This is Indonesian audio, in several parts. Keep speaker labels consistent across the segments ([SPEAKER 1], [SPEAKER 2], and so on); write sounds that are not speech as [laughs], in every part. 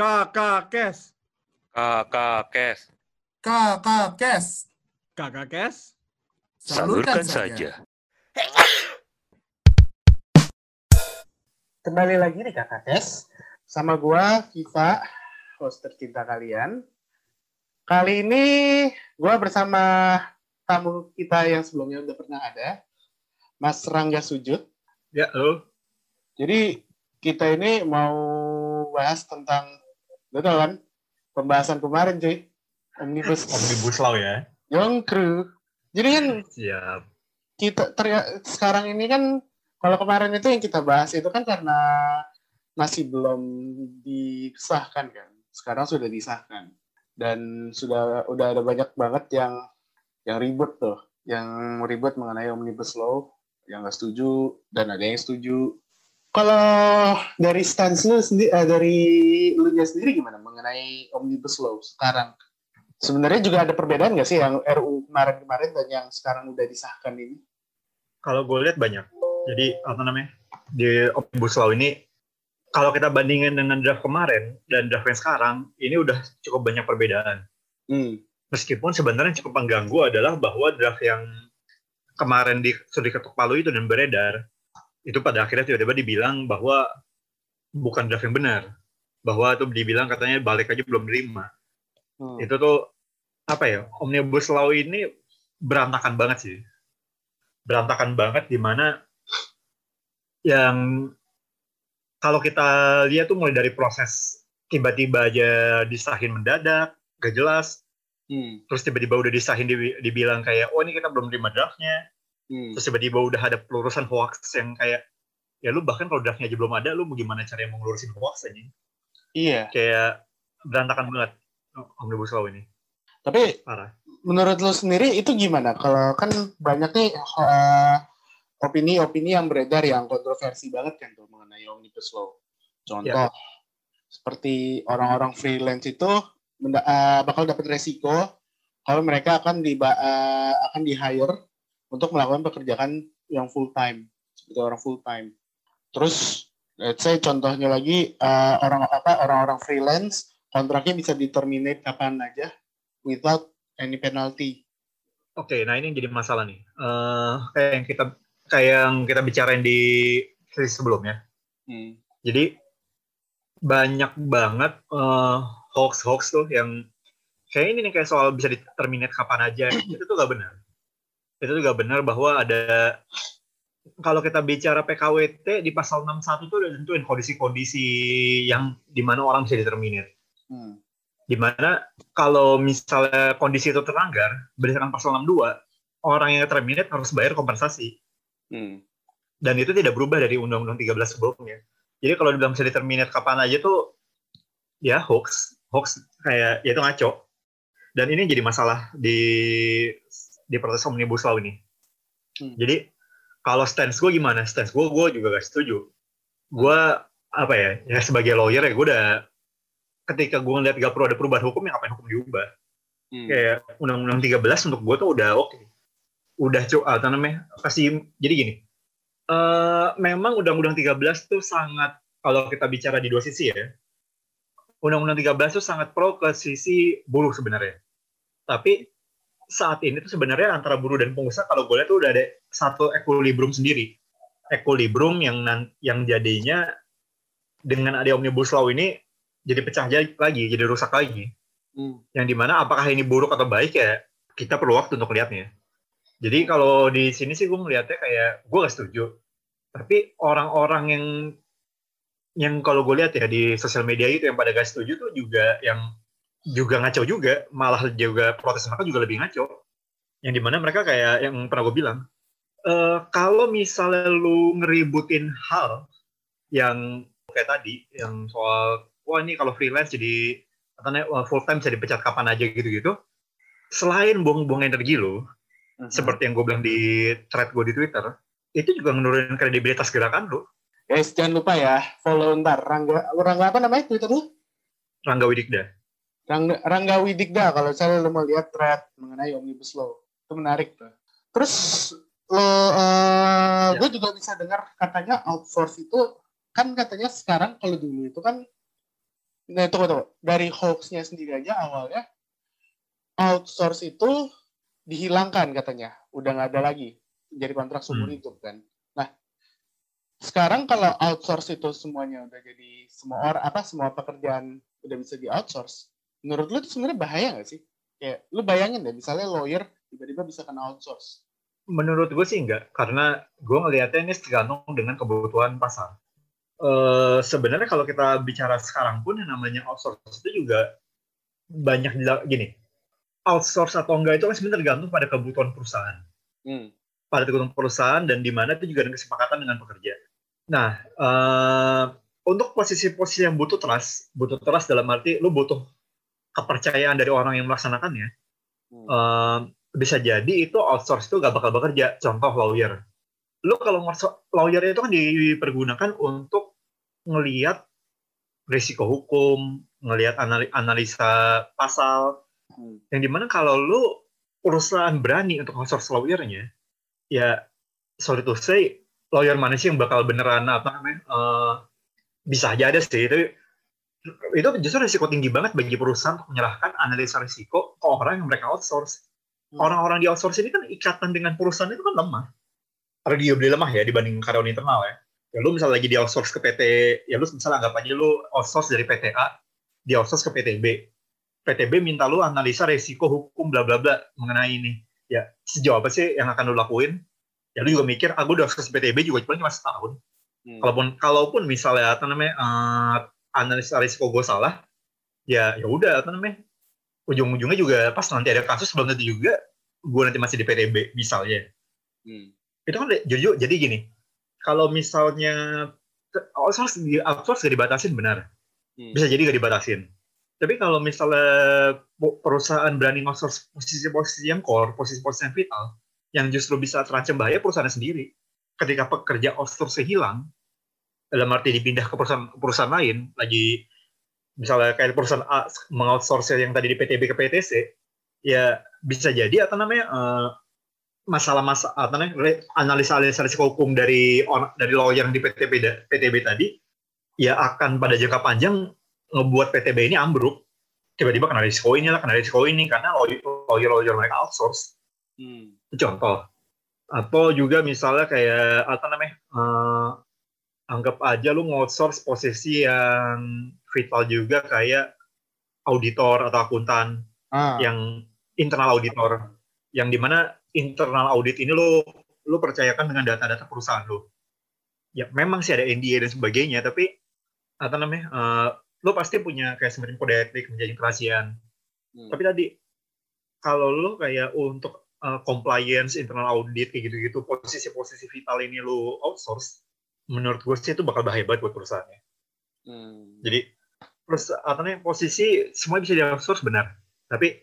[SPEAKER 1] Kakak Kes.
[SPEAKER 2] Kakak Kes.
[SPEAKER 3] Kakak Kes.
[SPEAKER 1] Kakak Kes.
[SPEAKER 2] Salurkan saja.
[SPEAKER 4] Kembali lagi di Kakak Kes. Sama gua, Kiva, host tercinta kalian. Kali ini gua bersama tamu kita yang sebelumnya udah pernah ada, Mas Rangga Sujud.
[SPEAKER 5] Ya, halo.
[SPEAKER 4] Jadi kita ini mau bahas tentang, lo tau kan, pembahasan kemarin cuy, Omnibus,
[SPEAKER 5] Omnibus Law ya.
[SPEAKER 4] Young Crew. Jadi kan
[SPEAKER 5] Siap.
[SPEAKER 4] kita ter- sekarang ini kan kalau kemarin itu yang kita bahas itu kan karena masih belum disahkan kan. Sekarang sudah disahkan dan sudah udah ada banyak banget yang yang ribut tuh, yang ribut mengenai omnibus law, yang nggak setuju dan ada yang setuju. Kalau dari stance lu sendiri, eh, dari lu sendiri gimana mengenai omnibus law sekarang? Sebenarnya juga ada perbedaan nggak sih yang RU kemarin-kemarin dan yang sekarang udah disahkan ini?
[SPEAKER 5] Kalau gue lihat banyak. Jadi apa namanya di Omnibus Law ini kalau kita bandingin dengan draft kemarin dan draft yang sekarang, ini udah cukup banyak perbedaan.
[SPEAKER 4] Hmm.
[SPEAKER 5] Meskipun sebenarnya cukup mengganggu adalah bahwa draft yang kemarin di sudah diketuk palu itu dan beredar, itu pada akhirnya tiba-tiba dibilang bahwa bukan draft yang benar. Bahwa itu dibilang katanya balik aja belum terima.
[SPEAKER 4] Hmm.
[SPEAKER 5] itu tuh apa ya omnibus law ini berantakan banget sih berantakan banget di mana yang kalau kita lihat tuh mulai dari proses tiba-tiba aja disahin mendadak gak jelas
[SPEAKER 4] Hmm.
[SPEAKER 5] terus tiba-tiba udah disahin di- dibilang kayak oh ini kita belum terima draftnya
[SPEAKER 4] Hmm.
[SPEAKER 5] terus tiba-tiba udah ada pelurusan hoax yang kayak ya lu bahkan kalau draftnya aja belum ada lu gimana caranya mau ngelurusin hoax aja
[SPEAKER 4] Iya.
[SPEAKER 5] kayak berantakan banget omnibus law ini
[SPEAKER 4] Tapi
[SPEAKER 5] parah
[SPEAKER 4] menurut lo sendiri itu gimana? Kalau kan banyak nih eh, opini-opini yang beredar yang kontroversi banget kan tuh mengenai omnibus law. Contoh seperti orang-orang freelance itu eh, bakal dapat resiko kalau mereka akan di akan di hire untuk melakukan pekerjaan yang full time seperti orang full time. Terus let's say contohnya lagi eh, orang apa orang-orang freelance kontraknya bisa diterminate kapan aja without any penalty.
[SPEAKER 5] Oke, nah ini yang jadi masalah nih. Eh, kayak yang kita kayak yang kita bicarain di sesi sebelumnya.
[SPEAKER 4] Hmm.
[SPEAKER 5] Jadi banyak banget eh, hoax-hoax tuh yang kayak ini nih kayak soal bisa diterminate kapan aja. itu tuh gak benar. Itu tuh gak benar bahwa ada kalau kita bicara PKWT di pasal 61 tuh udah tentuin kondisi-kondisi yang di mana orang bisa diterminate.
[SPEAKER 4] Hmm.
[SPEAKER 5] Di mana kalau misalnya kondisi itu terlanggar berdasarkan pasal 62 orang yang terminate harus bayar kompensasi
[SPEAKER 4] Hmm.
[SPEAKER 5] dan itu tidak berubah dari undang-undang 13 sebelumnya jadi kalau dibilang bisa diterminate kapan aja tuh ya hoax hoax kayak ya itu ngaco dan ini jadi masalah di di proses omnibus law ini.
[SPEAKER 4] Hmm.
[SPEAKER 5] jadi kalau stance gue gimana? Stance gue gue juga gak setuju. Gue apa ya ya sebagai lawyer ya gue udah ketika gue ngeliat gak perlu ada perubahan hukum yang ngapain hukum diubah?
[SPEAKER 4] Hmm.
[SPEAKER 5] kayak undang-undang 13 untuk gue tuh udah oke. Udah cu apa namanya kasih jadi gini. Eh memang undang-undang 13 tuh sangat kalau kita bicara di dua sisi ya undang-undang 13 tuh sangat pro ke sisi buruh sebenarnya. Tapi saat ini tuh sebenarnya antara buruh dan pengusaha kalau gue lihat tuh udah ada satu equilibrium sendiri equilibrium yang yang jadinya dengan ada omnibus law ini jadi pecah ja- lagi jadi rusak lagi
[SPEAKER 4] Hmm.
[SPEAKER 5] yang di mana apakah ini buruk atau baik ya kita perlu waktu untuk lihatnya. Jadi kalau di sini sih gue melihatnya kayak gue gak setuju. Tapi orang-orang yang yang kalau gue lihat ya di sosial media itu yang pada gak setuju tuh juga yang juga ngaco juga, malah juga protes mereka juga lebih ngaco. Yang di mana mereka kayak yang pernah gue bilang, "Eh, kalau misalnya lu ngeributin hal yang kayak tadi, yang soal wah ini kalau freelance jadi katanya full time bisa dipecat kapan aja gitu-gitu. Selain buang-buang energi lo,
[SPEAKER 4] Mhm.
[SPEAKER 5] seperti yang gue bilang di thread gue di Twitter, itu juga menurunin kredibilitas gerakan lo.
[SPEAKER 4] Guys, jangan lupa ya, follow ntar. Rangga, Rangga apa namanya Twitter lu?
[SPEAKER 5] Rangga Widikda.
[SPEAKER 4] Rangga, Rangga Widikda, kalau saya lu mau lihat thread mengenai Omnibus Law. Itu menarik tuh. Terus, lo, eh, gue juga bisa dengar katanya outsource itu, kan katanya sekarang kalau dulu itu kan Nah, tunggu. Dari hoax-nya sendiri aja awalnya, outsource itu dihilangkan katanya. Udah nggak ada lagi. Jadi kontrak seumur
[SPEAKER 5] Hmm.
[SPEAKER 4] hidup kan. Nah, sekarang kalau outsource itu semuanya udah jadi semua orang apa semua pekerjaan udah bisa di outsource. Menurut lu itu sebenarnya bahaya nggak sih? Kayak lu bayangin deh, misalnya lawyer tiba-tiba bisa kena outsource.
[SPEAKER 5] Menurut gue sih enggak, karena gue ngelihatnya ini tergantung dengan kebutuhan pasar. Eh sebenarnya kalau kita bicara sekarang pun yang namanya outsource itu juga banyak gini. Outsource atau enggak itu kan sebenarnya tergantung pada kebutuhan perusahaan.
[SPEAKER 4] Hmm.
[SPEAKER 5] pada kebutuhan perusahaan dan di mana itu juga ada kesepakatan dengan pekerja. Nah, eh, untuk posisi-posisi yang butuh trust, butuh trust dalam arti lu butuh kepercayaan dari orang yang melaksanakannya.
[SPEAKER 4] Hmm.
[SPEAKER 5] Eh, bisa jadi itu outsource itu gak bakal bekerja. Contoh lawyer. Lu kalau lawyer itu kan dipergunakan untuk ngelihat risiko hukum, ngelihat anali- analisa pasal,
[SPEAKER 4] Hmm.
[SPEAKER 5] yang di mana kalau lu perusahaan berani untuk outsource lawyernya, ya sorry to say, lawyer mana sih yang bakal beneran apa namanya, eh, bisa aja ada sih, tapi itu justru risiko tinggi banget bagi perusahaan untuk menyerahkan analisa risiko ke orang yang mereka outsource.
[SPEAKER 4] Hmm.
[SPEAKER 5] Orang-orang di outsource ini kan ikatan dengan perusahaan itu kan lemah. Arguably lemah ya dibanding karyawan internal ya. Ya lu misalnya lagi di outsource ke PT, ya lu misalnya anggap aja lu outsource dari PT A, di outsource ke PT B. PTB minta lu analisa risiko hukum bla bla bla mengenai ini. Ya, sejauh apa sih yang akan lu lakuin? Ya lu juga mikir, ah gue udah outsource PTB juga cuma cuma setahun.
[SPEAKER 4] Hmm.
[SPEAKER 5] Kalaupun kalaupun misalnya apa namanya eh, analisa risiko gue salah, ya ya udah apa namanya ujung-ujungnya juga pas nanti ada kasus belum tentu juga gue nanti masih di PTB misalnya.
[SPEAKER 4] Hmm.
[SPEAKER 5] Itu kan jujur jadi gini, kalau misalnya outsource di outsource gak dibatasin benar,
[SPEAKER 4] Hmm.
[SPEAKER 5] bisa jadi gak dibatasin. Tapi kalau misalnya perusahaan berani outsource posisi-posisi yang core, posisi-posisi yang vital, yang justru bisa terancam bahaya perusahaannya sendiri. Ketika pekerja outsource hilang, dalam arti dipindah ke perusahaan, ke perusahaan lain, lagi misalnya kayak perusahaan A mengoutsource yang tadi di PTB ke PTC, ya bisa jadi apa namanya eh, masalah-masalah apa namanya re- analisa-analisa risiko hukum dari dari lawyer yang di PTB PTB tadi ya akan pada jangka panjang ngebuat PTB ini ambruk. Tiba-tiba kena risiko ini lah kena risiko ini karena lawyer-lawyer mereka outsource.
[SPEAKER 4] Hmm.
[SPEAKER 5] contoh. Atau juga misalnya kayak apa namanya eh, anggap aja lu outsource posisi yang vital juga kayak auditor atau akuntan
[SPEAKER 4] Ah.
[SPEAKER 5] yang internal auditor yang di mana internal audit ini lo lo percayakan dengan data-data perusahaan lo ya memang sih ada NDA dan sebagainya tapi apa namanya eh, lo pasti punya kayak semacam kode etik menjadi kerahasiaan
[SPEAKER 4] Hmm.
[SPEAKER 5] tapi tadi kalau lo kayak untuk eh, compliance internal audit kayak gitu-gitu posisi-posisi vital ini lo outsource menurut gue sih itu bakal bahaya banget buat perusahaannya
[SPEAKER 4] Hmm.
[SPEAKER 5] jadi namanya posisi semua bisa di outsource benar tapi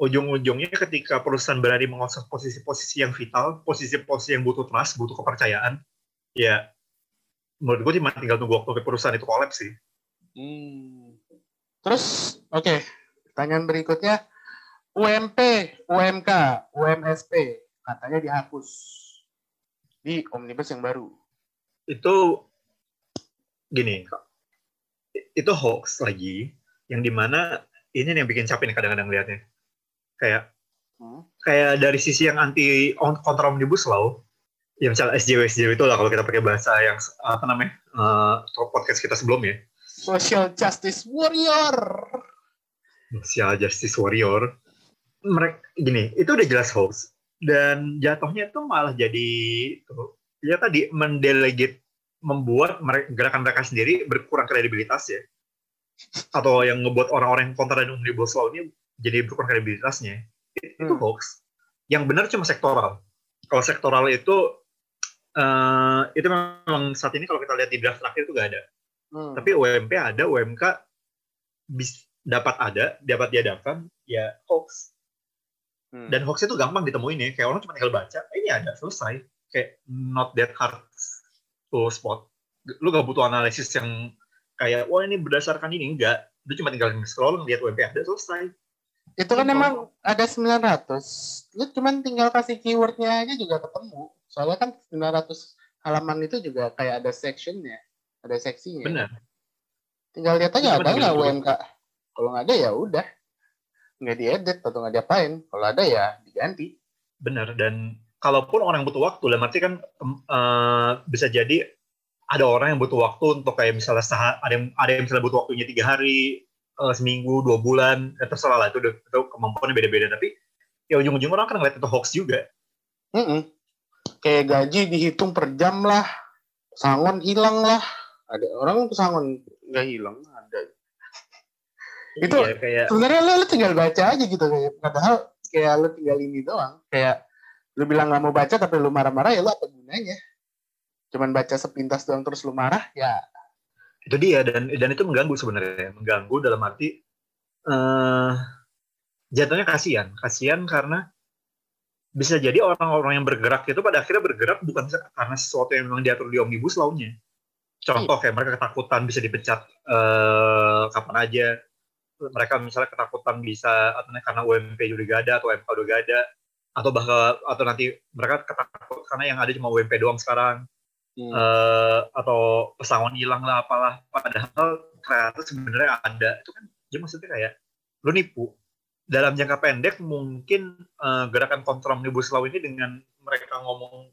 [SPEAKER 5] ujung-ujungnya ketika perusahaan berani mengoutsource posisi-posisi yang vital posisi-posisi yang butuh trust butuh kepercayaan ya menurut gue cuma tinggal tunggu waktu perusahaan itu kolaps sih
[SPEAKER 4] Hmm. Terus, oke, pertanyaan berikutnya, UMP, UMK, UMSP, katanya dihapus di omnibus yang baru.
[SPEAKER 5] Itu gini itu hoax lagi yang di mana ini yang bikin capek nih kadang-kadang liatnya kayak
[SPEAKER 4] Hmm.
[SPEAKER 5] kayak dari sisi yang anti on- kontra omnibus law ya misalnya SJW SJW itu lah kalau kita pakai bahasa yang apa namanya eh, podcast kita sebelumnya
[SPEAKER 4] Social Justice Warrior.
[SPEAKER 5] social justice warrior mereka gini itu udah jelas hoax dan jatuhnya itu malah jadi tuh, ya tadi mendelegate membuat mereka, gerakan mereka sendiri berkurang kredibilitas ya. Atau yang ngebuat orang-orang yang kontra dengan omnibus law ini jadi berkurang kredibilitasnya. Itu
[SPEAKER 4] Hmm.
[SPEAKER 5] hoax yang benar cuma sektoral. Kalau sektoral itu eh, itu memang saat ini kalau kita lihat di draft terakhir itu gak ada.
[SPEAKER 4] Hmm.
[SPEAKER 5] tapi UMP ada UMK bis, dapat ada dapat diadakan ya hoax.
[SPEAKER 4] Hmm.
[SPEAKER 5] dan hoax itu gampang ditemuin ya kayak orang cuma tinggal baca "Eh, ini ada selesai kayak not that hard to spot lu gak butuh analisis yang kayak wah ini berdasarkan ini enggak lu cuma tinggal scroll ngeliat UMP ada selesai
[SPEAKER 4] itu kan emang ada 900. Lu cuman tinggal kasih keywordnya aja juga ketemu. Soalnya kan 900 halaman itu juga kayak ada sectionnya, ada seksinya.
[SPEAKER 5] benar
[SPEAKER 4] Tinggal lihat aja
[SPEAKER 5] Cuma
[SPEAKER 4] ada nggak. UMK. Kalau nggak ada ya udah. Nggak diedit atau nggak diapain. Kalau ada ya diganti.
[SPEAKER 5] Bener, dan kalaupun orang yang butuh waktu, dalam arti kan eh, bisa jadi ada orang yang butuh waktu untuk kayak misalnya seha- ada yang ada yang misalnya butuh waktunya tiga hari, eh, seminggu, dua bulan, ya terserah lah itu, itu kemampuannya beda-beda. Tapi ya ujung-ujung orang kan ngeliat itu hoax juga.
[SPEAKER 4] Mm-mm. Kayak gaji dihitung per jam lah. Pesangon hilang lah. Ada orang pesangon nggak hilang. Ada. Itu-
[SPEAKER 5] Iya, kayak
[SPEAKER 4] Sebenarnya lo, lo tinggal baca aja gitu kayak. Padahal kayak lo tinggal ini doang. Kayak lo bilang nggak mau baca tapi lo marah-marah ya lo apa gunanya? Cuman baca sepintas doang terus lo marah ya
[SPEAKER 5] itu dia dan dan itu mengganggu sebenarnya, mengganggu dalam arti eh jatuhnya kasihan, kasihan karena bisa jadi orang-orang yang bergerak itu pada akhirnya bergerak bukan karena sesuatu yang memang diatur di omnibus law-nya. Contoh kayak mereka ketakutan bisa dipecat eh, kapan aja. Mereka misalnya ketakutan bisa atau karena UMP gak ada atau MK gak ada atau bahkan atau nanti mereka ketakut karena yang ada cuma UMP doang sekarang.
[SPEAKER 4] Hmm.
[SPEAKER 5] eh, atau pesangon hilang lah apalah. Padahal ternyata sebenarnya ada. Itu kan jadi maksudnya kayak lu nipu. Dalam jangka pendek mungkin eh, gerakan kontra omnibus law ini dengan mereka ngomong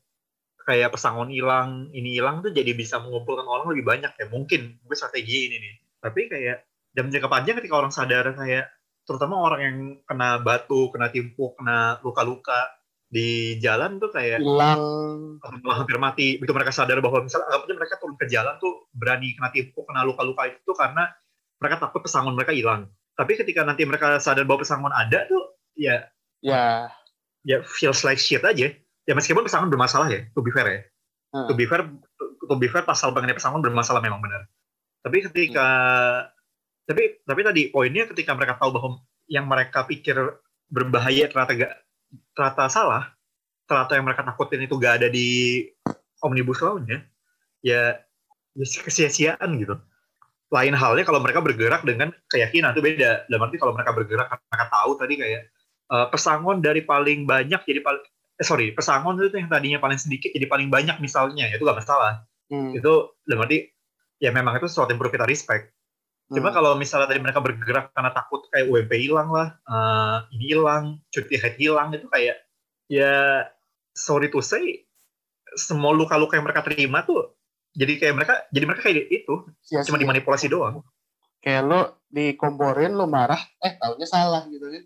[SPEAKER 5] kayak pesangon hilang ini hilang tuh jadi bisa mengumpulkan orang lebih banyak ya. Mungkin gue strategi ini nih. Tapi kayak dalam jangka panjang ketika orang sadar kayak terutama orang yang kena batu kena timpuk kena luka-luka di jalan tuh kayak
[SPEAKER 4] hilang
[SPEAKER 5] malah hampir mati. Begitu mereka sadar bahwa misalnya anggapnya mereka turun ke jalan tuh berani kena tipu, kena luka-luka itu tuh karena mereka takut pesangon mereka hilang. Tapi ketika nanti mereka sadar bahwa pesangon ada tuh ya
[SPEAKER 4] ya
[SPEAKER 5] ya feels like shit aja. Ya meskipun pesangon bermasalah ya, to be fair ya.
[SPEAKER 4] Hmm.
[SPEAKER 5] To be fair, to be fair pasal mengenai pesangon bermasalah memang benar. Tapi ketika tapi tapi tadi poinnya ketika mereka tahu bahwa yang mereka pikir berbahaya ternyata gak ternyata salah, ternyata yang mereka takutin itu gak ada di omnibus law-nya, ya, ya kesia-siaan gitu. Lain halnya kalau mereka bergerak dengan keyakinan itu beda. Dalam arti kalau mereka bergerak mereka tahu tadi kayak eh, pesangon dari paling banyak jadi paling eh, sorry pesangon itu yang tadinya paling sedikit jadi paling banyak misalnya ya itu gak masalah
[SPEAKER 4] Hmm.
[SPEAKER 5] itu dalam arti ya memang itu sesuatu yang perlu kita respect cuma
[SPEAKER 4] Hmm.
[SPEAKER 5] kalau misalnya tadi mereka bergerak karena takut kayak UMP hilang lah eh, ini hilang cuti haid hilang itu kayak ya sorry to say semua luka-luka yang mereka terima tuh jadi kayak mereka jadi mereka kayak itu
[SPEAKER 4] Sia-sia.
[SPEAKER 5] cuma dimanipulasi doang
[SPEAKER 4] kayak lo dikomporin lo marah eh taunya salah gitu kan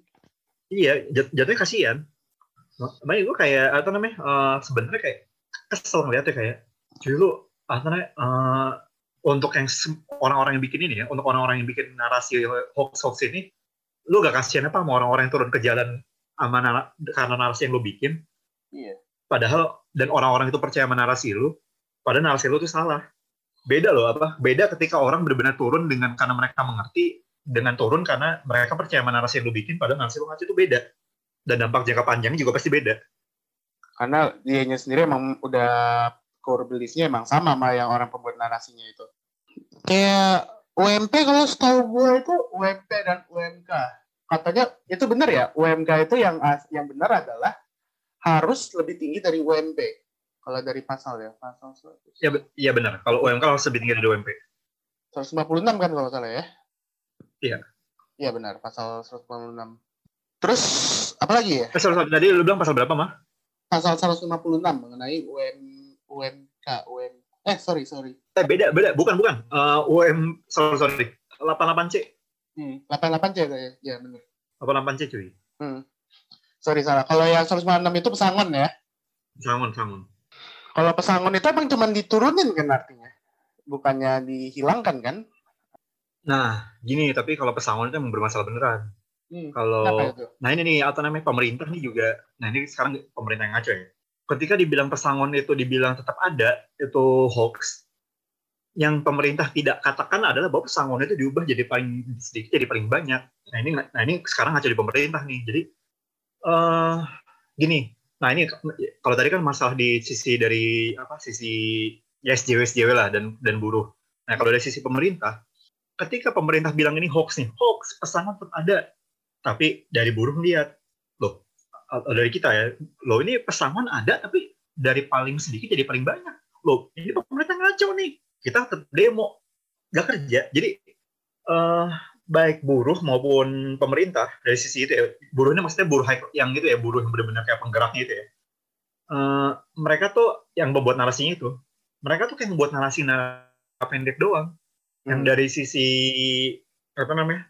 [SPEAKER 5] iya jat- jatuhnya kasihan makanya gue kayak apa namanya eh, sebenarnya kayak kesel ngeliatnya kayak cuy lu apa namanya eh, untuk yang orang-orang yang bikin ini ya untuk orang-orang yang bikin narasi hoax hoax ini lu gak kasihan apa sama orang-orang yang turun ke jalan sama nara- karena narasi yang lu bikin?
[SPEAKER 4] Iya.
[SPEAKER 5] padahal dan orang-orang itu percaya sama narasi lu padahal narasi lu tuh salah. Beda loh apa? Beda ketika orang benar-benar turun dengan karena mereka mengerti dengan turun karena mereka percaya sama narasi yang lu bikin padahal narasi lu itu beda. Dan dampak jangka panjang juga pasti beda.
[SPEAKER 4] Karena dianya sendiri emang udah core beliefnya emang sama sama yang orang pembuat narasinya itu kayak UMP kalau setahu gue itu UMP dan UMK katanya itu benar ya UMK itu yang yang benar adalah harus lebih tinggi dari UMP kalau dari pasal ya pasal 100
[SPEAKER 5] ya iya benar. Kalau UMK harus lebih tinggi dari UMP
[SPEAKER 4] 156 kan kalau salah ya?
[SPEAKER 5] Iya.
[SPEAKER 4] iya benar pasal 156 terus apa lagi ya?
[SPEAKER 5] Eh sorry, sorry, tadi lu bilang pasal berapa mah
[SPEAKER 4] pasal 156 mengenai UM UMK UM eh sorry sorry
[SPEAKER 5] eh beda beda bukan bukan Eh, UM sorry sorry 88C
[SPEAKER 4] hmm, 88 ya kayak ya benar
[SPEAKER 5] 88C cuy
[SPEAKER 4] Hmm. Sorry salah. Kalau yang 196 itu pesangon ya.
[SPEAKER 5] sangun sangun
[SPEAKER 4] Kalau pesangon itu emang cuma diturunin kan artinya. Bukannya dihilangkan kan?
[SPEAKER 5] nah gini tapi kalau pesangon itu emang bermasalah beneran
[SPEAKER 4] Hmm.
[SPEAKER 5] kalau? Nah ini nih apa namanya pemerintah nih juga. Nah ini sekarang pemerintah yang ngaco ya. Ketika dibilang pesangon itu dibilang tetap ada itu hoax. Yang pemerintah tidak katakan adalah bahwa pesangon itu diubah jadi paling sedikit jadi paling banyak. Nah ini nah ini sekarang ngaco di pemerintah nih. Jadi eh gini. Nah ini kalau tadi kan masalah di sisi dari apa sisi ya SJW SJW lah dan dan buruh. Nah kalau dari sisi pemerintah, ketika pemerintah bilang ini hoax nih, hoax pesangon tetap ada tapi dari buruh lihat dari kita ya loh ini pesangon ada tapi dari paling sedikit jadi paling banyak. Loh ini pemerintah ngaco nih. Kita tetap demo nggak kerja. Jadi eh baik buruh maupun pemerintah dari sisi itu ya buruhnya maksudnya buruh yang gitu ya buruh yang benar-benar kayak penggeraknya itu ya. Eh, mereka tuh yang membuat narasinya itu mereka tuh kayak membuat narasi narasi pendek doang. Yang
[SPEAKER 4] Hmm.
[SPEAKER 5] dari sisi apa namanya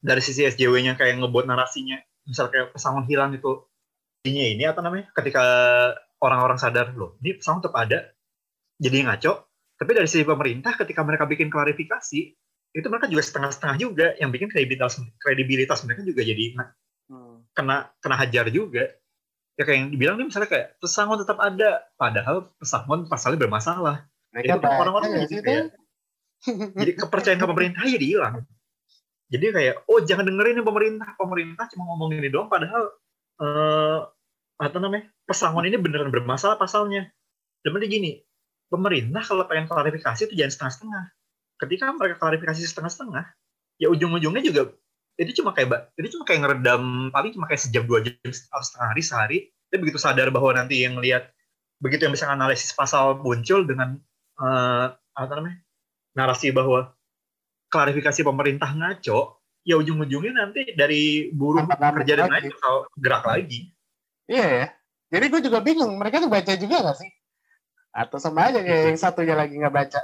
[SPEAKER 5] dari sisi SJW-nya kayak ngebuat narasinya misal kayak pesangon hilang itu. Ini ini apa namanya? Ketika orang-orang sadar loh ini pesangon tetap ada. Jadi ngaco. Tapi dari sisi pemerintah ketika mereka bikin klarifikasi itu mereka juga setengah-setengah juga yang bikin kredibilitas kredibilitas mereka juga jadi
[SPEAKER 4] Hmm.
[SPEAKER 5] kena kena hajar juga. Ya kayak yang dibilang nih misalnya kayak pesangon tetap ada padahal pesangon pasalnya bermasalah.
[SPEAKER 4] Mereka
[SPEAKER 5] kan orang-orang jadi
[SPEAKER 4] gitu
[SPEAKER 5] kayak- jadi kepercayaan ke pemerintah jadi hilang jadi kayak oh jangan dengerin nih pemerintah. Pemerintah cuma ngomong ini doang padahal eh apa namanya pesangon ini beneran bermasalah pasalnya. Dan gini pemerintah kalau pengen klarifikasi itu jangan setengah-setengah. Ketika mereka klarifikasi setengah-setengah ya ujung-ujungnya juga itu cuma kayak itu cuma kayak ngeredam paling cuma kayak sejam dua jam setengah hari sehari. Tapi begitu sadar bahwa nanti yang lihat begitu yang bisa analisis pasal muncul dengan eh, apa namanya narasi bahwa klarifikasi pemerintah ngaco ya ujung-ujungnya nanti dari buruh kerja dan lain gerak lagi
[SPEAKER 4] Iya ya. Jadi gue juga bingung, mereka tuh baca juga gak sih? Atau sama aja kayak yang satunya lagi nggak baca.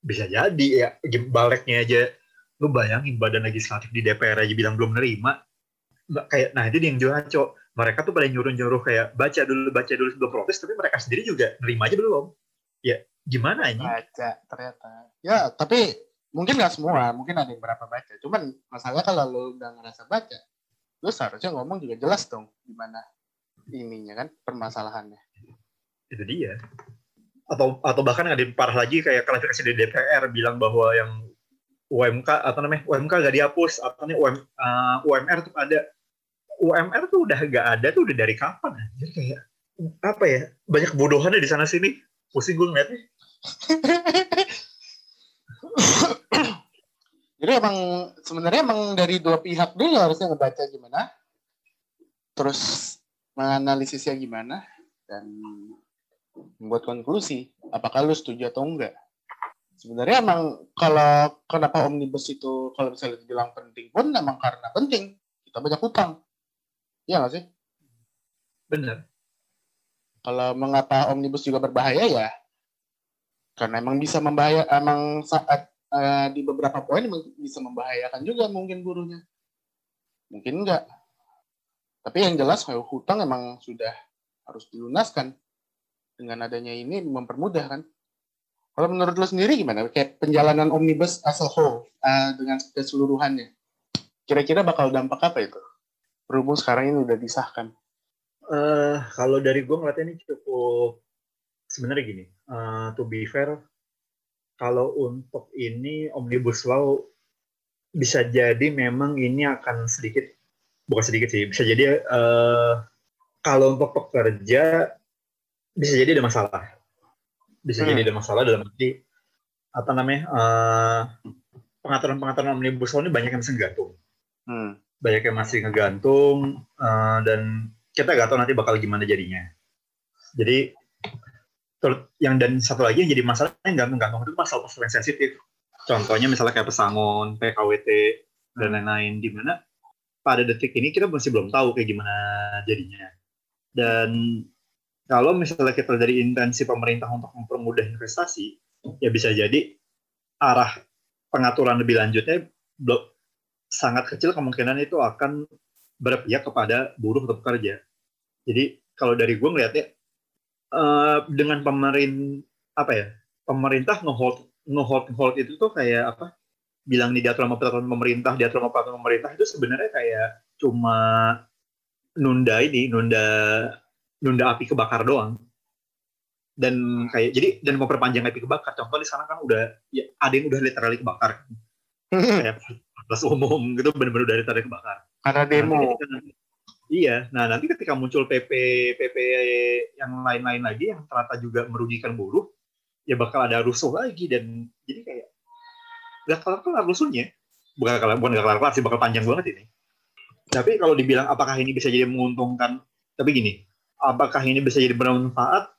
[SPEAKER 5] bisa jadi ya baliknya aja lu bayangin badan legislatif di DPR aja bilang belum nerima kayak nah itu yang juga ngaco mereka tuh pada nyuruh-nyuruh kayak baca dulu baca dulu sebelum protes tapi mereka sendiri juga nerima aja belum ya gimana ini
[SPEAKER 4] Baca ternyata. Ya, tapi mungkin nggak semua, mungkin ada yang berapa baca. Cuman masalahnya kalau lu udah ngerasa baca, lu seharusnya ngomong juga jelas dong gimana ininya kan permasalahannya.
[SPEAKER 5] itu dia atau atau bahkan ada yang parah lagi kayak klarifikasi dari DPR bilang bahwa yang UMK atau namanya UMK gak dihapus atau nih UM, uh, UMR tuh ada UMR tuh udah gak ada tuh udah dari kapan ya? jadi kayak apa ya banyak kebodohannya di sana sini pusing gue ngeliatnya [laughs]
[SPEAKER 4] Jadi emang sebenarnya emang dari dua pihak dulu harusnya ngebaca gimana, terus menganalisisnya gimana, dan membuat konklusi apakah lu setuju atau enggak. Sebenarnya emang kalau kenapa omnibus itu kalau misalnya dibilang penting pun emang karena penting. Kita banyak hutang, Iya nggak sih?
[SPEAKER 5] bener
[SPEAKER 4] Kalau mengapa omnibus juga berbahaya ya, karena emang bisa membahaya, emang saat eh, di beberapa poin bisa membahayakan juga mungkin buruhnya. Mungkin enggak. Tapi yang jelas hutang emang sudah harus dilunaskan. Dengan adanya ini mempermudah kan. Kalau menurut lo sendiri gimana? Kayak penjalanan omnibus as a whole eh, dengan keseluruhannya. Kira-kira bakal dampak apa itu? Berhubung sekarang ini udah disahkan.
[SPEAKER 5] Eh, kalau dari gue ngeliatnya ini cukup sebenarnya gini, eh, to be fair, kalau untuk ini omnibus law bisa jadi memang ini akan sedikit, bukan sedikit sih, bisa jadi eh, kalau untuk pekerja bisa jadi ada masalah, bisa
[SPEAKER 4] Hmm.
[SPEAKER 5] jadi ada masalah dalam arti apa namanya eh, pengaturan-pengaturan omnibus law ini banyak yang bisa gantung
[SPEAKER 4] Hmm.
[SPEAKER 5] banyak yang masih ngegantung eh, dan kita nggak tahu nanti bakal gimana jadinya. Jadi yang dan satu lagi yang jadi masalah yang gantung-gantung itu pasal-pasal yang sensitif. Contohnya misalnya kayak pesangon, PKWT dan lain-lain di mana pada detik ini kita masih belum tahu kayak gimana jadinya. Dan kalau misalnya kita dari intensi pemerintah untuk mempermudah investasi, ya bisa jadi arah pengaturan lebih lanjutnya belum sangat kecil kemungkinan itu akan berpihak kepada buruh atau pekerja. Jadi kalau dari gue ngeliatnya eh, dengan pemerin apa ya pemerintah ngehold ngehold hold itu tuh kayak apa bilang di diatur sama peraturan pemerintah diatur sama peraturan pemerintah itu sebenarnya kayak cuma nunda ini nunda nunda api kebakar doang. Dan kayak jadi dan memperpanjang api kebakar. Contoh di sana kan udah ya ada yang udah literally kebakar. [laughs] Kayak pas umum gitu benar-benar udah literally kebakar.
[SPEAKER 4] Karena demo.
[SPEAKER 5] Iya, nah nanti ketika muncul PP PP yang lain-lain lagi yang ternyata juga merugikan buruh, ya bakal ada rusuh lagi dan jadi kayak gak kelar-kelar rusuhnya. Bukan kelar, bukan gak kelar-kelar sih, bakal panjang banget ini. Tapi kalau dibilang apakah ini bisa jadi menguntungkan, tapi gini, apakah ini bisa jadi bermanfaat?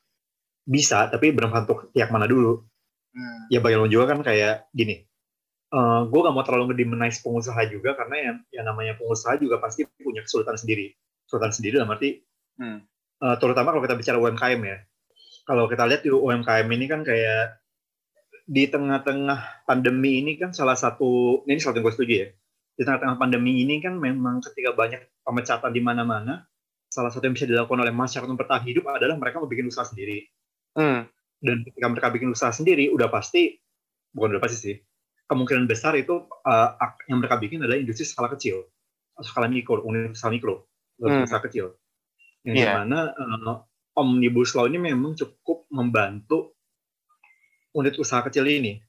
[SPEAKER 5] Bisa, tapi bermanfaat untuk pihak mana dulu?
[SPEAKER 4] Hmm.
[SPEAKER 5] Ya bagaimana juga kan kayak gini, uh, gue gak mau terlalu ngedemonize pengusaha juga karena yang, yang namanya pengusaha juga pasti punya kesulitan sendiri. Kesulitan sendiri dalam arti,
[SPEAKER 4] Hmm.
[SPEAKER 5] uh, terutama kalau kita bicara UMKM ya. Kalau kita lihat di UMKM ini kan kayak di tengah-tengah pandemi ini kan salah satu, ini salah satu gue setuju ya. Di tengah-tengah pandemi ini kan memang ketika banyak pemecatan di mana-mana, salah satu yang bisa dilakukan oleh masyarakat untuk bertahan hidup adalah mereka mau bikin usaha sendiri.
[SPEAKER 4] Hmm.
[SPEAKER 5] Dan ketika mereka bikin usaha sendiri, udah pasti, bukan udah pasti sih, kemungkinan besar itu uh, yang mereka bikin adalah industri skala kecil, skala mikro, unit usaha mikro,
[SPEAKER 4] Hmm.
[SPEAKER 5] usaha kecil. Yang
[SPEAKER 4] Iya.
[SPEAKER 5] di mana uh, omnibus law ini memang cukup membantu unit usaha kecil ini.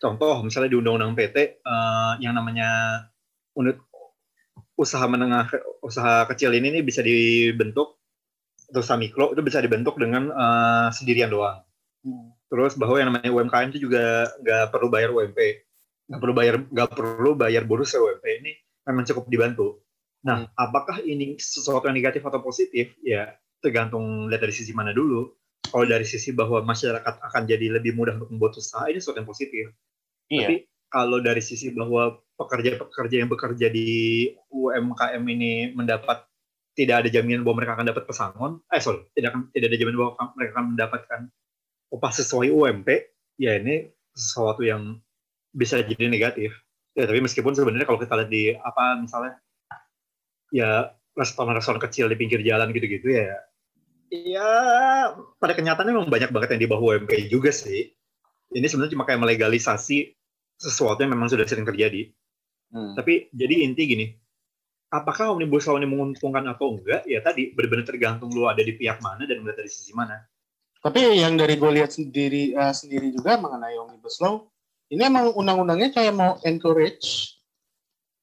[SPEAKER 5] Contoh, misalnya di Undang-Undang PT uh, yang namanya unit usaha menengah usaha kecil ini nih bisa dibentuk atau usaha mikro itu bisa dibentuk dengan uh, sendirian doang.
[SPEAKER 4] Hmm.
[SPEAKER 5] Terus bahwa yang namanya UMKM itu juga nggak perlu bayar UMP, nggak perlu bayar nggak perlu bayar bonus UMP ini memang cukup dibantu. Nah, apakah ini sesuatu yang negatif atau positif? Ya tergantung lihat dari sisi mana dulu. Kalau dari sisi bahwa masyarakat akan jadi lebih mudah untuk membuat usaha, ini sesuatu yang positif.
[SPEAKER 4] Iya.
[SPEAKER 5] Tapi kalau dari sisi bahwa pekerja-pekerja yang bekerja di UMKM ini mendapat tidak ada jaminan bahwa mereka akan dapat pesangon, eh sorry, tidak akan tidak ada jaminan bahwa mereka akan mendapatkan upah sesuai UMP, ya ini sesuatu yang bisa jadi negatif. Ya, tapi meskipun sebenarnya kalau kita lihat di apa misalnya ya restoran-restoran kecil di pinggir jalan gitu-gitu ya ya pada kenyataannya memang banyak banget yang di bawah UMP juga sih. Ini sebenarnya cuma kayak melegalisasi sesuatu yang memang sudah sering terjadi.
[SPEAKER 4] Hmm.
[SPEAKER 5] Tapi jadi inti gini, apakah omnibus law ini menguntungkan atau enggak? Ya tadi benar-benar tergantung lu ada di pihak mana dan melihat dari sisi mana.
[SPEAKER 4] Tapi yang dari gue lihat sendiri eh, sendiri juga mengenai omnibus law, ini emang undang-undangnya kayak mau encourage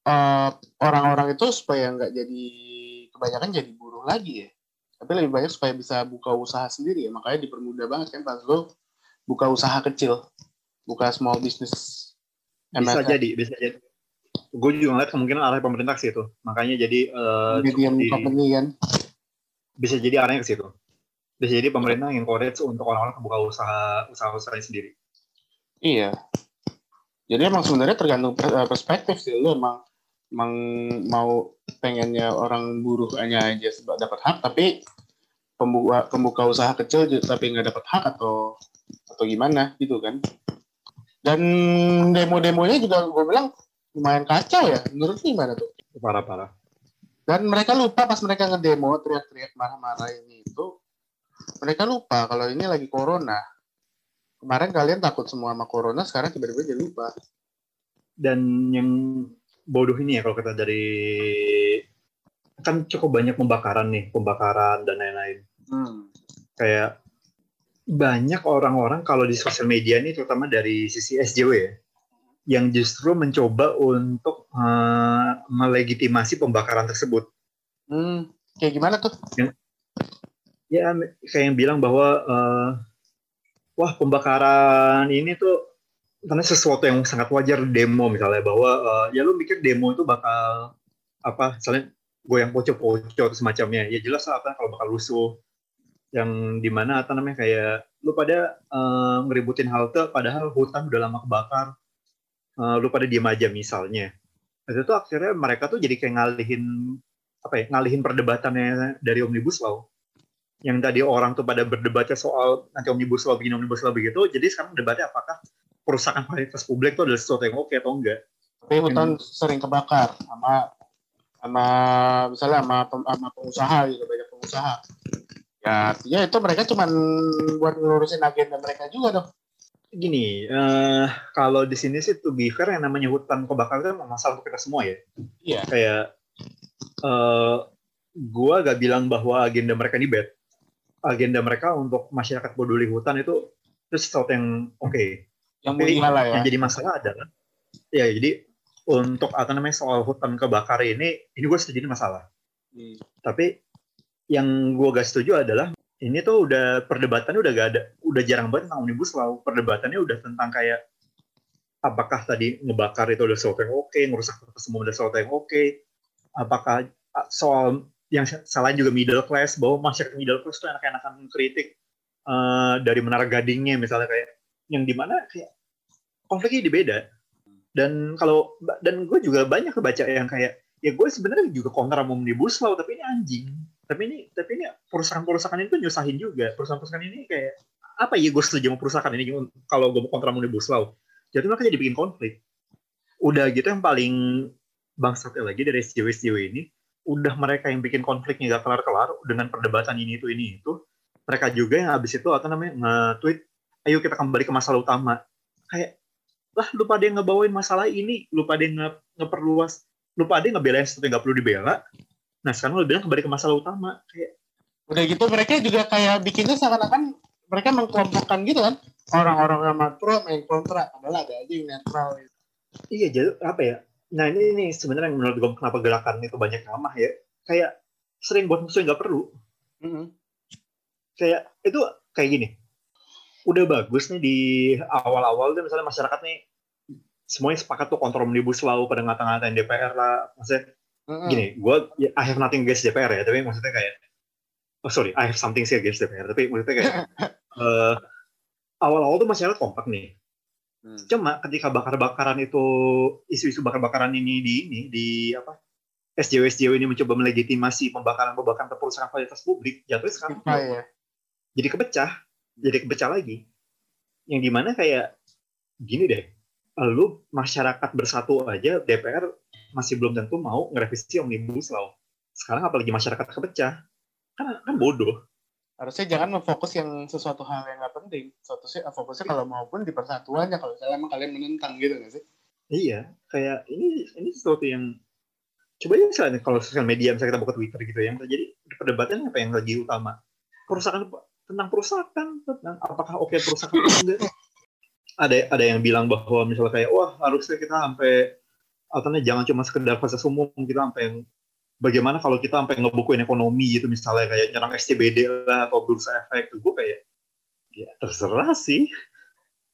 [SPEAKER 4] eh, orang-orang itu supaya nggak jadi kebanyakan jadi buruh lagi ya. Tapi lebih banyak supaya bisa buka usaha sendiri ya. Makanya dipermudah banget kan pas lo buka usaha kecil, buka small business.
[SPEAKER 5] Bisa jadi, bisa jadi. Gue juga ngeliat kemungkinan arah pemerintah ke situ. Makanya jadi
[SPEAKER 4] medium
[SPEAKER 5] cukup di-
[SPEAKER 4] company kan.
[SPEAKER 5] bisa jadi arahnya ke situ. Bisa jadi pemerintah yang encourage untuk orang-orang buka usaha usaha-usahanya sendiri.
[SPEAKER 4] Iya. Jadi emang sebenarnya tergantung eh, perspektif sih. Lu emang emang mau pengennya orang buruh hanya aja seba- dapat hak, tapi pembuka pembuka usaha kecil tapi nggak dapat hak atau atau gimana gitu kan? Dan demo-demonya juga gue bilang lumayan kacau ya. Menurut gimana tuh?
[SPEAKER 5] Parah-parah.
[SPEAKER 4] Dan mereka lupa pas mereka ngedemo teriak-teriak marah-marah ini itu, mereka lupa kalau ini lagi corona. Kemarin kalian takut semua sama corona, sekarang tiba-tiba jadi lupa.
[SPEAKER 5] Dan yang bodoh ini ya kalau kita dari kan cukup banyak pembakaran nih, pembakaran dan lain-lain.
[SPEAKER 4] Hmm.
[SPEAKER 5] Kayak banyak orang-orang kalau di sosial media ini terutama dari sisi SJW ya, yang justru mencoba untuk eh, melegitimasi pembakaran tersebut.
[SPEAKER 4] Hmm, kayak gimana tuh?
[SPEAKER 5] ya kayak yang bilang bahwa eh, wah pembakaran ini tuh karena sesuatu yang sangat wajar demo misalnya bahwa eh, ya lu mikir demo itu bakal apa misalnya goyang poco-poco semacamnya. Ya jelas lah apa kalau bakal rusuh. Yang di mana apa namanya kayak lu pada eh, ngeributin halte padahal hutan udah lama kebakar. Eh, lu pada diem aja misalnya. Itu tuh akhirnya mereka tuh jadi kayak ngalihin apa ya ngalihin perdebatannya dari omnibus law yang tadi orang tuh pada berdebatnya soal nanti omnibus law begini omnibus law begitu jadi sekarang debatnya apakah perusahaan fasilitas publik itu adalah sesuatu yang oke atau enggak
[SPEAKER 4] Tapi hutan sering kebakar sama sama misalnya sama, sama pengusaha gitu banyak pengusaha. Ya artinya itu mereka cuma buat ngurusin agenda mereka juga dong.
[SPEAKER 5] gini eh kalau di sini sih to be fair yang namanya hutan kebakar itu masalah untuk kita semua ya
[SPEAKER 4] Iya.
[SPEAKER 5] kayak eh gua gak bilang bahwa agenda mereka ini bad agenda mereka untuk masyarakat peduli hutan itu itu sesuatu yang oke
[SPEAKER 4] Yang mulia lah ya.
[SPEAKER 5] yang jadi masalah adalah ya jadi untuk apa namanya soal hutan kebakar ini ini gue setuju ini masalah
[SPEAKER 4] Hmm.
[SPEAKER 5] tapi yang gue gak setuju adalah ini tuh udah perdebatannya udah gak ada udah jarang banget tentang omnibus law perdebatannya udah tentang kayak apakah tadi ngebakar itu udah sesuatu yang oke ngerusak kota semua udah sesuatu yang oke apakah ah, soal yang selain juga middle class bahwa masyarakat middle class tuh enak-enakan kritik eh, dari menara gadingnya misalnya kayak yang di mana kayak konfliknya di beda. Dan kalau dan gue juga banyak kebaca yang kayak ya gue sebenarnya juga kontra omnibus law tapi ini anjing. Tapi ini tapi ini perusahaan-perusahaan itu nyusahin juga. Perusahaan-perusahaan ini kayak apa ya gue setuju sama perusahaan ini kalau gue mau kontra omnibus law jadi jadi bikin konflik. Udah gitu yang paling bangsatnya lagi dari SJW SJW ini udah mereka yang bikin konfliknya gak kelar-kelar dengan perdebatan ini itu ini itu mereka juga yang habis itu apa namanya nge-tweet ayo kita kembali ke masalah utama kayak lah lu pada yang ngebawain masalah ini lu pada yang nge ngeperluas lu pada yang ngebelain sesuatu yang gak perlu dibela nah sekarang lu bilang kembali ke masalah utama kayak
[SPEAKER 4] Udah gitu mereka juga kayak bikinnya seakan-akan mereka mengkelompokkan gitu kan. Orang-orang yang pro main kontra. Padahal ada aja yang netral. Gitu.
[SPEAKER 5] Iya, jadi apa ya? Nah ini ini sebenarnya menurut gue kenapa gerakan itu banyak ramah ya. Kayak sering buat musuh yang nggak perlu.
[SPEAKER 4] Mm-hmm.
[SPEAKER 5] Kayak itu kayak gini. Udah bagus nih di awal-awal tuh misalnya masyarakat nih semuanya sepakat tuh kontrol omnibus law pada ngata-ngatain DPR lah. Maksudnya
[SPEAKER 4] Mm-hmm.
[SPEAKER 5] gini, gue ya, I have nothing against DPR ya, tapi maksudnya kayak oh sorry, I have something sih against DPR, tapi maksudnya kayak [laughs] eh, awal-awal tuh masyarakat kompak nih.
[SPEAKER 4] Hmm.
[SPEAKER 5] Cuma ketika bakar-bakaran itu isu-isu bakar-bakaran ini di ini di apa SJW SJW ini mencoba melegitimasi pembakaran-pembakaran perusahaan fasilitas publik, jatuhnya sekarang
[SPEAKER 4] Apa ya?
[SPEAKER 5] jadi kepecah, jadi kepecah lagi. Yang di mana kayak gini deh, lu masyarakat bersatu aja DPR masih belum tentu mau ngerevisi omnibus law. Sekarang apalagi masyarakat kepecah, kan kan bodoh.
[SPEAKER 4] Harusnya jangan memfokus yang sesuatu hal yang nggak penting. Suatu sih fokusnya kalau maupun di persatuannya kalau misalnya emang kalian menentang gitu nggak sih?
[SPEAKER 5] Iya, kayak ini ini sesuatu yang coba aja misalnya kalau sosial media misalnya kita buka Twitter gitu yang terjadi perdebatan apa yang lagi utama perusahaan tentang perusahaan tentang apakah oke perusahaan atau enggak ada ada yang bilang bahwa misalnya kayak wah harusnya kita sampai ataunya jangan cuma sekedar fasilitas umum kita sampai yang bagaimana kalau kita sampai ngebukuin ekonomi gitu misalnya kayak nyerang SCBD lah atau bursa efek gue kayak ya terserah sih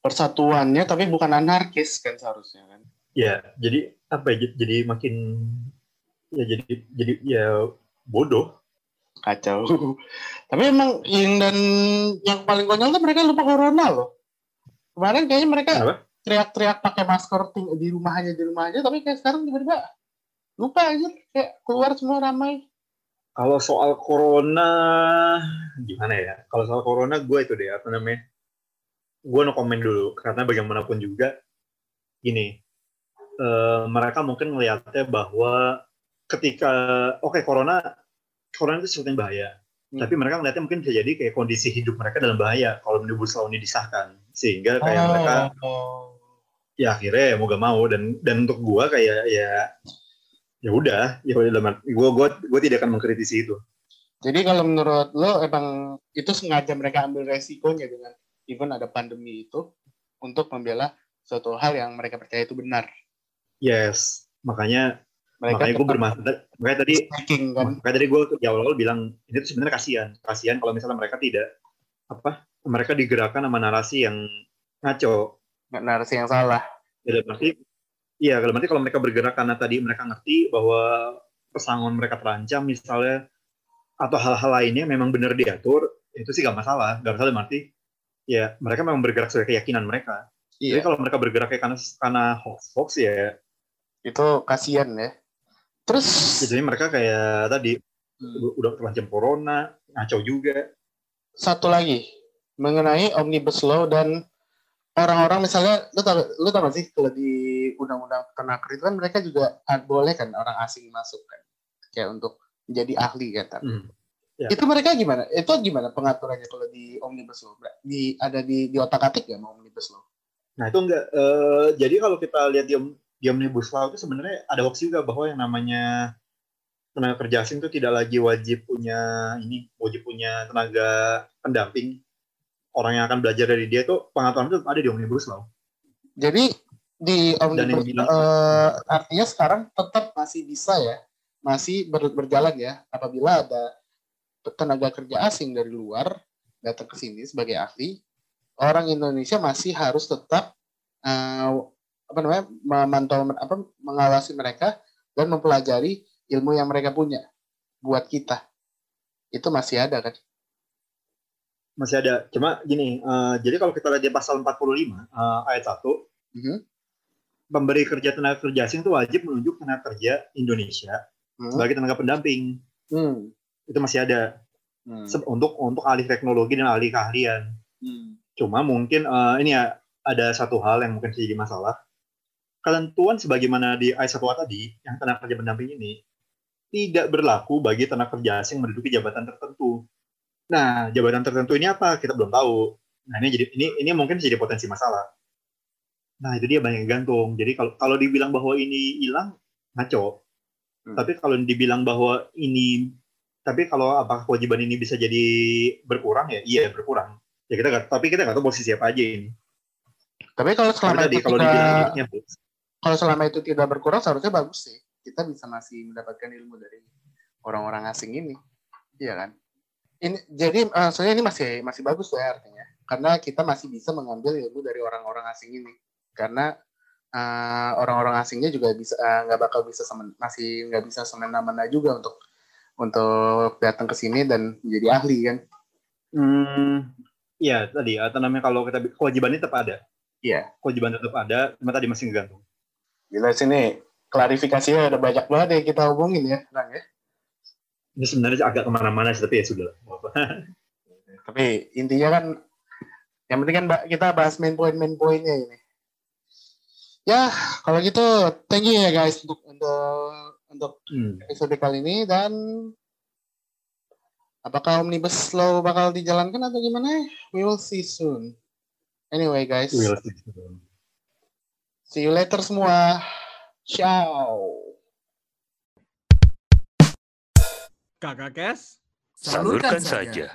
[SPEAKER 4] Persatuannya tapi bukan anarkis kan seharusnya kan?
[SPEAKER 5] ya jadi apa ya jadi- makin ya jadi jadi ya bodoh
[SPEAKER 4] Kacau. [laughs] tapi emang yang dan yang paling konyol tuh mereka lupa corona loh. Kemarin kayaknya mereka teriak-teriak pakai masker di rumah aja di rumah aja tapi kayak sekarang tiba-tiba lupa aja kayak keluar semua ramai.
[SPEAKER 5] Kalau soal corona gimana ya? Kalau soal corona gue itu deh apa namanya? Gue no komen dulu karena bagaimanapun juga gini eh, mereka mungkin melihatnya bahwa ketika oke corona corona itu sesuatu yang bahaya.
[SPEAKER 4] Hmm.
[SPEAKER 5] Tapi mereka melihatnya mungkin bisa jadi kayak kondisi hidup mereka dalam bahaya kalau omnibus law ini disahkan. Sehingga kayak mereka
[SPEAKER 4] Oh.
[SPEAKER 5] ya akhirnya ya mau gak mau dan dan untuk gua kayak ya ya udah ya udah gua gua gua tidak akan mengkritisi itu
[SPEAKER 4] Jadi kalau menurut lo emang itu sengaja mereka ambil resikonya dengan even ada pandemi itu untuk membela suatu hal yang mereka percaya itu benar.
[SPEAKER 5] yes makanya
[SPEAKER 4] Mereka
[SPEAKER 5] makanya gue bermaksud makanya tadi
[SPEAKER 4] kan.
[SPEAKER 5] makanya tadi gue di awal-awal bilang ini tuh sebenarnya kasihan kasihan kalau misalnya mereka tidak apa mereka digerakkan sama narasi yang ngaco
[SPEAKER 4] narasi yang salah.
[SPEAKER 5] ya dalam arti iya dalam arti kalau mereka bergerak karena tadi mereka ngerti bahwa pesangon mereka terancam misalnya atau hal-hal lainnya memang benar diatur itu sih gak masalah gak masalah dalam arti ya mereka memang bergerak sesuai keyakinan mereka jadi
[SPEAKER 4] Iya.
[SPEAKER 5] kalau mereka bergerak karena karena hoax hoax ya
[SPEAKER 4] Itu kasihan ya. Terus
[SPEAKER 5] jadi mereka kayak tadi
[SPEAKER 4] Hmm.
[SPEAKER 5] udah terancam corona ngaco juga
[SPEAKER 4] satu lagi mengenai omnibus law dan orang-orang misalnya lu tau lu tau gak sih kalau di undang-undang tenaker itu kan mereka juga boleh kan orang asing masuk kan kayak untuk menjadi ahli kan
[SPEAKER 5] Hmm. Ya.
[SPEAKER 4] itu mereka gimana itu gimana pengaturannya kalau di omnibus law di ada di di otak atik ya mau omnibus law
[SPEAKER 5] Nah itu enggak. eh, jadi kalau kita lihat di, di omnibus law itu sebenarnya ada hoax juga bahwa yang namanya tenaga kerja asing itu tidak lagi wajib punya ini wajib punya tenaga pendamping orang yang akan belajar dari dia itu pengaturan itu ada di omnibus law.
[SPEAKER 4] jadi di omnibus
[SPEAKER 5] bilang-
[SPEAKER 4] eh, artinya sekarang tetap masih bisa ya masih ber- berjalan ya. Apabila ada tenaga kerja asing dari luar datang ke sini sebagai ahli orang Indonesia masih harus tetap eh, apa namanya memantau apa mengawasi mereka dan mempelajari ilmu yang mereka punya buat kita. Itu masih ada kan
[SPEAKER 5] Masih ada. Cuma gini, eh, jadi kalau kita lihat di pasal 45 eh, ayat 1
[SPEAKER 4] Mhm.
[SPEAKER 5] pemberi kerja tenaga kerja asing itu wajib menunjuk tenaga kerja Indonesia
[SPEAKER 4] Hmm.
[SPEAKER 5] sebagai tenaga pendamping.
[SPEAKER 4] Hmm.
[SPEAKER 5] Itu masih ada
[SPEAKER 4] Hmm.
[SPEAKER 5] Se- untuk untuk ahli teknologi dan ahli keahlian.
[SPEAKER 4] Hmm.
[SPEAKER 5] Cuma mungkin eh, ini ya ada satu hal yang mungkin jadi masalah. Ketentuan sebagaimana di ayat 1 tadi, yang tenaga kerja pendamping ini tidak berlaku bagi tenaga kerja asing menduduki jabatan tertentu. Nah, jabatan tertentu ini apa? Kita belum tahu. Nah, ini jadi ini ini mungkin jadi potensi masalah. Nah, itu dia banyak yang gantung. Jadi kalau kalau dibilang bahwa ini hilang, ngaco.
[SPEAKER 4] Hmm.
[SPEAKER 5] Tapi kalau dibilang bahwa ini tapi kalau apakah kewajiban ini bisa jadi berkurang ya iya berkurang ya kita nggak tapi kita nggak tahu posisi apa aja ini
[SPEAKER 4] Tapi kalau
[SPEAKER 5] Tapi
[SPEAKER 4] selama
[SPEAKER 5] tadi
[SPEAKER 4] itu
[SPEAKER 5] kalau dibilang
[SPEAKER 4] tidak,
[SPEAKER 5] hidupnya
[SPEAKER 4] kalau selama itu tidak berkurang seharusnya bagus sih. Kita bisa masih mendapatkan ilmu dari orang-orang asing ini, iya kan? Ini jadi eh, maksudnya ini masih masih bagus ya artinya, karena kita masih bisa mengambil ilmu dari orang-orang asing ini, karena eh, orang-orang asingnya juga bisa eh, nggak bakal bisa semen, masih nggak bisa semena-mena juga untuk untuk datang ke sini dan menjadi ahli kan?
[SPEAKER 5] hmm, iya tadi atau namanya kalau kita kewajiban ini tetap ada
[SPEAKER 4] Iya.
[SPEAKER 5] kewajiban tetap ada cuma tadi masih ngegantung
[SPEAKER 4] Gila sini klarifikasinya ada banyak banget yang kita hubungin ya, Rang ya.
[SPEAKER 5] Ini sebenarnya agak ke mana-mana sih tapi ya sudah. [laughs]
[SPEAKER 4] Tapi intinya kan yang penting kan kita bahas main point main pointnya ini. Ya, kalau gitu thank you ya guys untuk untuk untuk
[SPEAKER 5] Hmm.
[SPEAKER 4] episode kali ini dan apakah omnibus law bakal dijalankan atau gimana? We will see soon. Anyway guys, see you later semua. Ciao.
[SPEAKER 1] Kakak Kes.
[SPEAKER 2] Salurkan saja.